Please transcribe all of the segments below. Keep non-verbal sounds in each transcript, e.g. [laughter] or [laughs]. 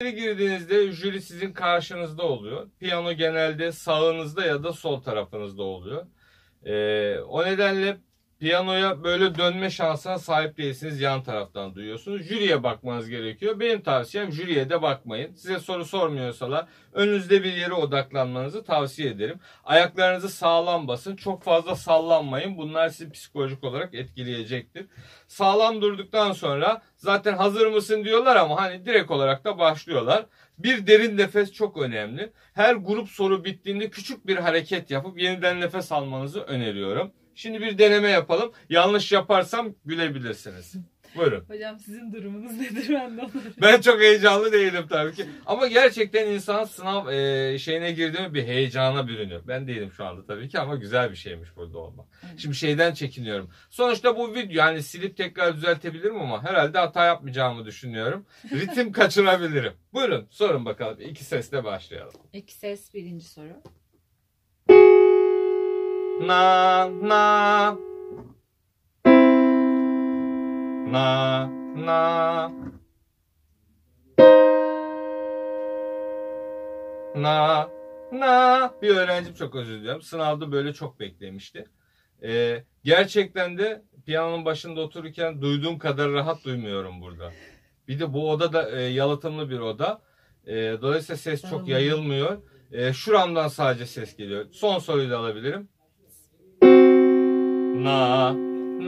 İçeri girdiğinizde jüri sizin karşınızda oluyor. Piyano genelde sağınızda ya da sol tarafınızda oluyor. Ee, o nedenle piyanoya böyle dönme şansına sahip değilsiniz. Yan taraftan duyuyorsunuz. Jüriye bakmanız gerekiyor. Benim tavsiyem jüriye de bakmayın. Size soru sormuyorsalar önünüzde bir yere odaklanmanızı tavsiye ederim. Ayaklarınızı sağlam basın. Çok fazla sallanmayın. Bunlar sizi psikolojik olarak etkileyecektir. Sağlam durduktan sonra zaten hazır mısın diyorlar ama hani direkt olarak da başlıyorlar. Bir derin nefes çok önemli. Her grup soru bittiğinde küçük bir hareket yapıp yeniden nefes almanızı öneriyorum. Şimdi bir deneme yapalım. Yanlış yaparsam gülebilirsiniz. Buyurun. Hocam sizin durumunuz [laughs] nedir ben de onu Ben çok heyecanlı değilim tabii ki. Ama gerçekten insan sınav e, şeyine girdi mi bir heyecana bürünüyor. Ben değilim şu anda tabii ki ama güzel bir şeymiş burada olmak. Evet. Şimdi şeyden çekiniyorum. Sonuçta bu video yani silip tekrar düzeltebilirim ama herhalde hata yapmayacağımı düşünüyorum. Ritim [laughs] kaçırabilirim. Buyurun sorun bakalım. İki sesle başlayalım. İki ses birinci soru. Na na na na na na bir öğrencim çok özür diliyorum. Sınavda böyle çok beklemişti. Ee, gerçekten de piyanonun başında otururken duyduğum kadar rahat duymuyorum burada. Bir de bu oda da e, yalıtımlı bir oda. E, dolayısıyla ses çok yayılmıyor. E, şuramdan sadece ses geliyor. Son soruyu da alabilirim. Na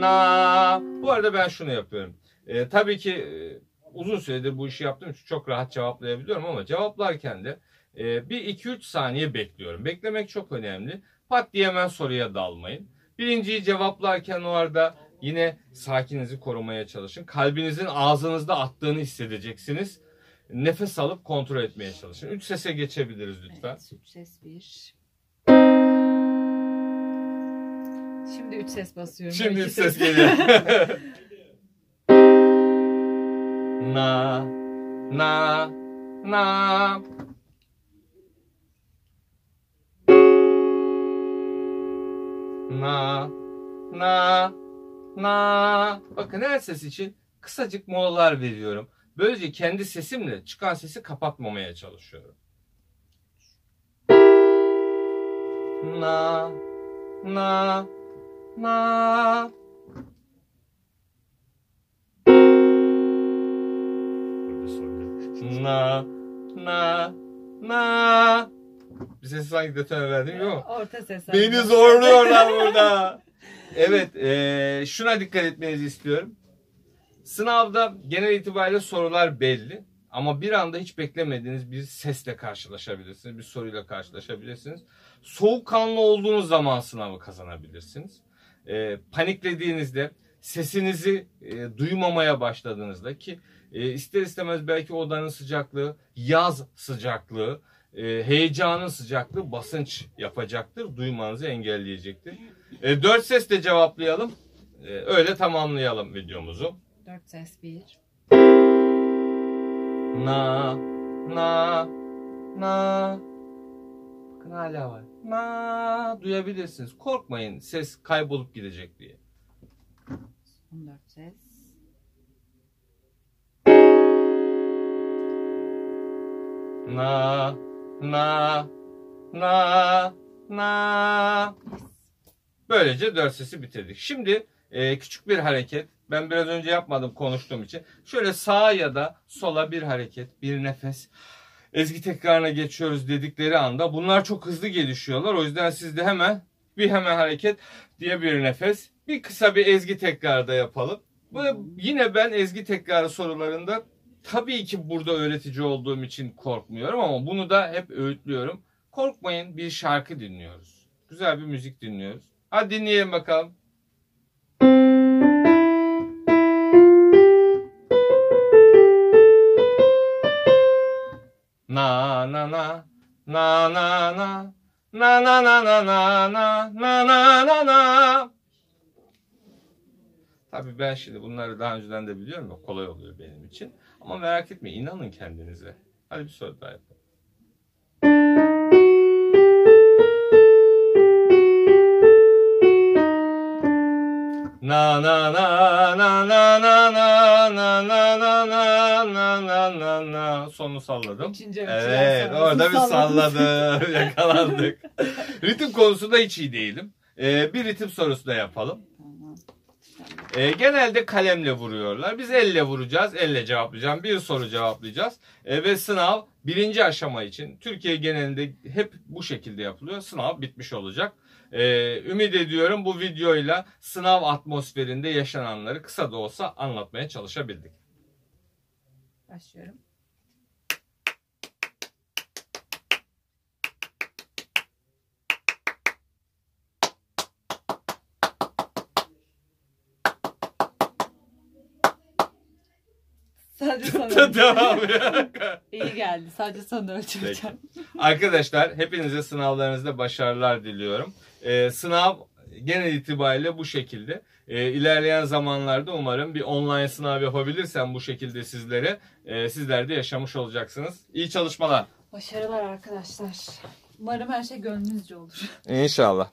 na. Bu arada ben şunu yapıyorum. E, tabii ki e, uzun süredir bu işi yaptığım için çok rahat cevaplayabiliyorum ama cevaplarken de e, bir 2-3 saniye bekliyorum. Beklemek çok önemli. Pat diye hemen soruya dalmayın. Birinciyi cevaplarken o arada yine sakininizi korumaya çalışın. Kalbinizin ağzınızda attığını hissedeceksiniz. Nefes alıp kontrol etmeye çalışın. 3 sese geçebiliriz lütfen. Evet, üç ses bir. Şimdi üç ses basıyorum. Şimdi üç ses geliyor. [laughs] na na na na na na bakın her ses için kısacık molalar veriyorum. Böylece kendi sesimle çıkan sesi kapatmamaya çalışıyorum. Na na na na na na bir ses sanki detone verdim yok? Orta ses. Beni zorluyorlar burada. Evet, eee, şuna dikkat etmenizi istiyorum. Sınavda genel itibariyle sorular belli. Ama bir anda hiç beklemediğiniz bir sesle karşılaşabilirsiniz. Bir soruyla karşılaşabilirsiniz. Soğukkanlı olduğunuz zaman sınavı kazanabilirsiniz. Eee, paniklediğinizde, sesinizi eee, duymamaya başladığınızda ki eee, ister istemez belki odanın sıcaklığı, yaz sıcaklığı, e, heyecanın sıcaklığı basınç yapacaktır. Duymanızı engelleyecektir. E, dört sesle cevaplayalım. E, öyle tamamlayalım videomuzu. Dört ses bir. Na, na, na. Bakın hala var. Na, duyabilirsiniz. Korkmayın ses kaybolup gidecek diye. On dört ses. Na, na, na, na. Böylece dört sesi bitirdik. Şimdi e, küçük bir hareket. Ben biraz önce yapmadım konuştuğum için. Şöyle sağa ya da sola bir hareket, bir nefes. Ezgi tekrarına geçiyoruz dedikleri anda bunlar çok hızlı gelişiyorlar. O yüzden siz de hemen bir hemen hareket diye bir nefes. Bir kısa bir ezgi tekrarı da yapalım. Bu yine ben ezgi tekrarı sorularında tabii ki burada öğretici olduğum için korkmuyorum ama bunu da hep öğütlüyorum. Korkmayın bir şarkı dinliyoruz. Güzel bir müzik dinliyoruz. Hadi dinleyelim bakalım. Na na na na na na na na na na na na na na na na Tabii ben şimdi bunları daha önceden de biliyorum ya kolay oluyor benim için. Ama merak etmeyin inanın kendinize. Hadi bir soru daha yapalım. Na na na na na na na na na na na na na Sonu salladım. Ölçüden Evet orada bir salladım. [laughs] Yakalandık. ritim konusunda hiç iyi değilim. Ee, bir ritim sorusu da yapalım. Ee, genelde kalemle vuruyorlar. Biz elle vuracağız. Elle cevaplayacağım. Bir soru cevaplayacağız. Ee, ve sınav birinci aşama için Türkiye genelinde hep bu şekilde yapılıyor. Sınav bitmiş olacak. Ee, ümit ediyorum bu videoyla sınav atmosferinde yaşananları kısa da olsa anlatmaya çalışabildik. Başlıyorum. Sadece son. Devam. [laughs] İyi geldi. Sadece son hocam. Arkadaşlar hepinize sınavlarınızda başarılar diliyorum. Ee, sınav genel itibariyle bu şekilde. Ee, ilerleyen zamanlarda umarım bir online sınav yapabilirsem bu şekilde sizlere e, sizler de yaşamış olacaksınız. İyi çalışmalar. Başarılar arkadaşlar. Umarım her şey gönlünüzce olur. İnşallah.